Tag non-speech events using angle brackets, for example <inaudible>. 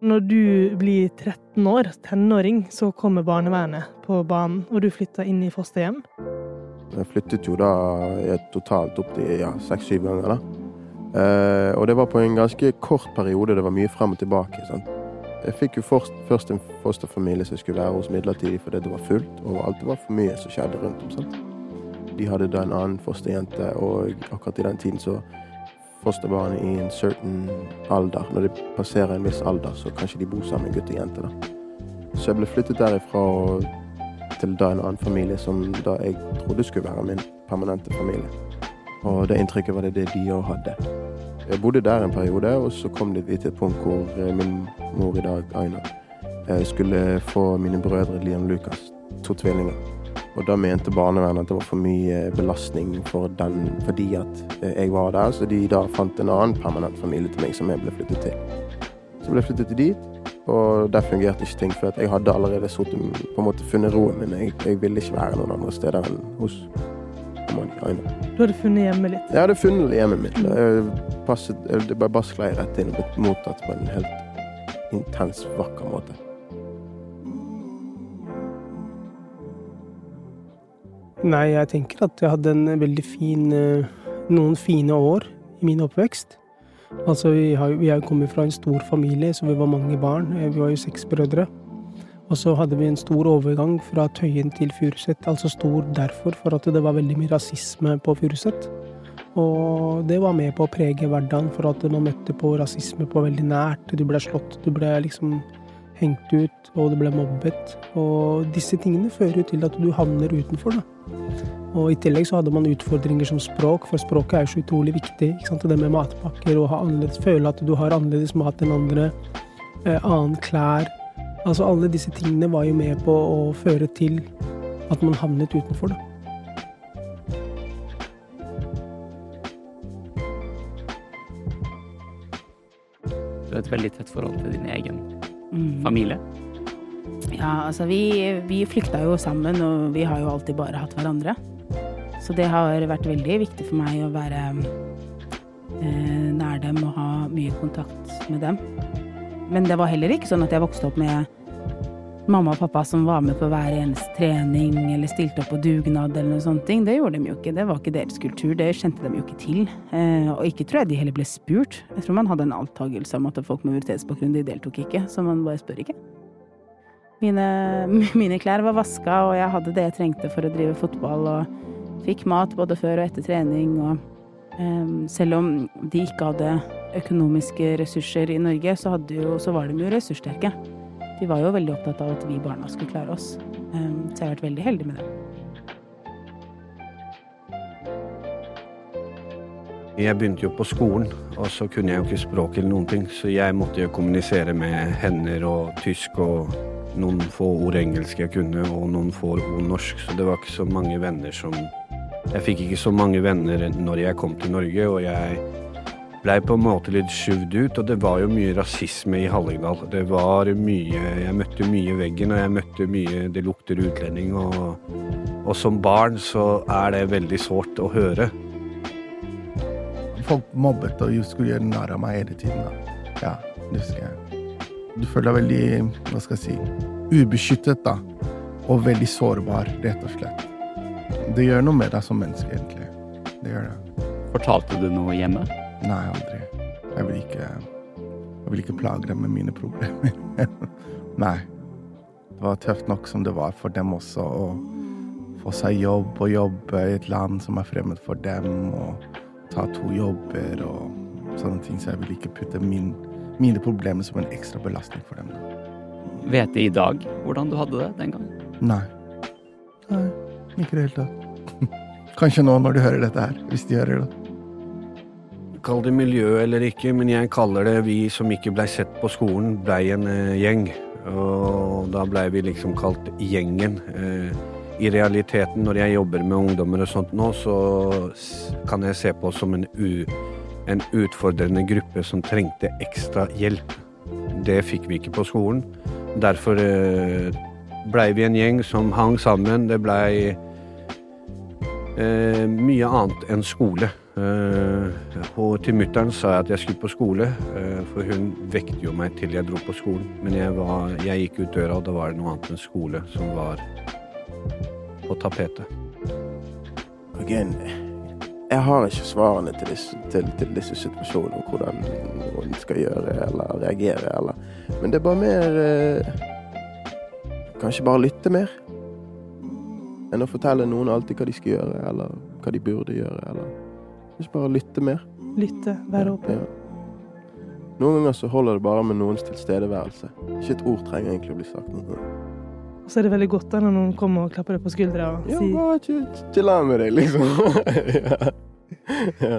Når du blir 13 år, tenåring, så kommer barnevernet på banen, og du flytter inn i fosterhjem. Jeg flyttet jo da totalt opp til ja, seks-syv ganger. da. Eh, og det var på en ganske kort periode. Det var mye frem og tilbake. sant? Jeg fikk jo først, først en fosterfamilie som skulle være hos midlertidig fordi det var fullt, og alt var for mye som skjedde rundt om. sant? De hadde da en annen fosterjente, og akkurat i den tiden så fosterbarn i en certain alder. Når de passerer en viss alder, så kanskje de bor sammen med gutt og jente. da. Så jeg ble flyttet derifra til da en annen familie som da jeg trodde skulle være min permanente familie. Og det inntrykket var det det de òg hadde. Jeg bodde der en periode, og så kom det til et punkt hvor eh, min mor i dag, Aina, eh, skulle få mine brødre Liam Lucas, to tvillinger. Og da mente barnevernet at det var for mye belastning for den fordi at eh, jeg var der, så de da fant en annen permanent familie til meg som jeg ble flyttet til. Så ble jeg flyttet til dit, og der fungerte ikke ting, for jeg hadde allerede suttet, på en måte funnet roen min. Jeg, jeg, ville ikke være noen andre steder enn hos Aina. Du hadde funnet hjemmet ditt? Jeg hadde funnet hjemmet mitt. Jeg passet, jeg bare sklei rett inn og blitt mottatt på en helt intens, vakker måte. Nei, jeg tenker at jeg hadde en veldig fin eh, Noen fine år i min oppvekst. Altså, vi har vi er kommet fra en stor familie, så vi var mange barn. Eh, vi var jo seks brødre. Og så hadde vi en stor overgang fra Tøyen til Furuset. Altså stor derfor, for at det var veldig mye rasisme på Furuset. Og det var med på å prege hverdagen, for at man møtte på rasisme på veldig nært. Du ble slått, du ble liksom hengt ut, og det ble mobbet. Og disse tingene fører jo til at du havner utenfor, da. Og i tillegg så hadde man utfordringer som språk, for språket er jo så utrolig viktig. ikke sant? Det med matpakker og føle at du har annerledes mat enn andre. Eh, annen klær. Altså alle disse tingene var jo med på å føre til at man havnet utenfor, da. Du har et veldig tett forhold til din egen mm. familie? Ja, altså vi, vi flykta jo sammen, og vi har jo alltid bare hatt hverandre. Så det har vært veldig viktig for meg å være eh, nær dem og ha mye kontakt med dem. Men det var heller ikke sånn at jeg vokste opp med mamma og pappa som var med på hver eneste trening eller stilte opp på dugnad eller noe sånt. Det gjorde de jo ikke. Det var ikke deres kultur. Det kjente de jo ikke til. Eh, og ikke tror jeg de heller ble spurt. Jeg tror man hadde en antagelse om at folk med minoritetsbakgrunn de deltok ikke, så man bare spør ikke. Mine, <laughs> mine klær var vaska, og jeg hadde det jeg trengte for å drive fotball. Og fikk mat både før og etter trening. Og um, selv om de ikke hadde økonomiske ressurser i Norge, så, jo, så, var de jo ressurssterke. De var jo veldig opptatt av at vi barna skulle klare oss. Um, så jeg har vært veldig heldig med det. Jeg begynte jo på skolen, og så kunne jeg jo ikke språk eller noen ting, så jeg måtte jo kommunisere med hender og tysk og noen få ord engelsk jeg kunne, og noen få ord norsk, så det var ikke så mange venner som Jeg fikk ikke så mange venner når jeg kom til Norge, og jeg blei på en måte litt skyvd ut, og det var jo mye rasisme i Hallingdal. Det var mye Jeg møtte mye veggen, og jeg møtte mye Det lukter utlending, og, og som barn så er det veldig sårt å høre. Folk mobbet og skulle gjøre narr av meg hele tiden. da. Ja, det husker jeg. Du føler deg veldig, hva skal jeg si, ubeskyttet, da. Og veldig sårbar, rett og slett. Det gjør noe med deg som menneske, egentlig. Det gjør det. Fortalte du noe hjemme? Nei, aldri. Jeg vil ikke, jeg vil ikke plage dem med mine problemer. <laughs> Nei. Det var tøft nok som det var for dem også å få seg jobb og jobbe i et land som er fremmed for dem, og ta to jobber og sånne ting, så jeg vil ikke putte min mine problemer som en ekstra belastning for dem. Vet de i dag hvordan du hadde det den gangen? Nei. Nei, ikke i det hele tatt. <laughs> Kanskje nå når du hører dette her, hvis de hører det. Kall det miljø eller ikke, men jeg kaller det vi som ikke blei sett på skolen, blei en eh, gjeng. Og da blei vi liksom kalt Gjengen. Eh, I realiteten, når jeg jobber med ungdommer og sånt nå, så kan jeg se på oss som en en utfordrende gruppe som trengte ekstra hjelp. Det fikk vi ikke på skolen. Derfor eh, blei vi en gjeng som hang sammen. Det blei Eh, mye annet enn skole. Eh, og til mutter'n sa jeg at jeg skulle på skole, eh, for hun vekte jo meg til jeg dro på skolen. Men jeg, var, jeg gikk ut døra, og da var det noe annet enn skole som var på tapetet. Again, jeg har ikke svarene til disse, til, til disse situasjonene, hvordan noen skal gjøre eller reagere. Eller. Men det er bare mer eh, Kanskje bare lytte mer. Enn å fortelle noen alltid hva de skal gjøre, eller hva de burde gjøre. Eller Hvis bare lytte mer. Lytte, være åpen. Ja. Noen ganger så holder det bare med noens tilstedeværelse. Ikke et ord trenger egentlig å bli sagt. noen ganger. Og så er det veldig godt da når noen kommer og klapper deg på skuldra og Ja, sier bare chill- med deg, liksom. <laughs> ja. ja.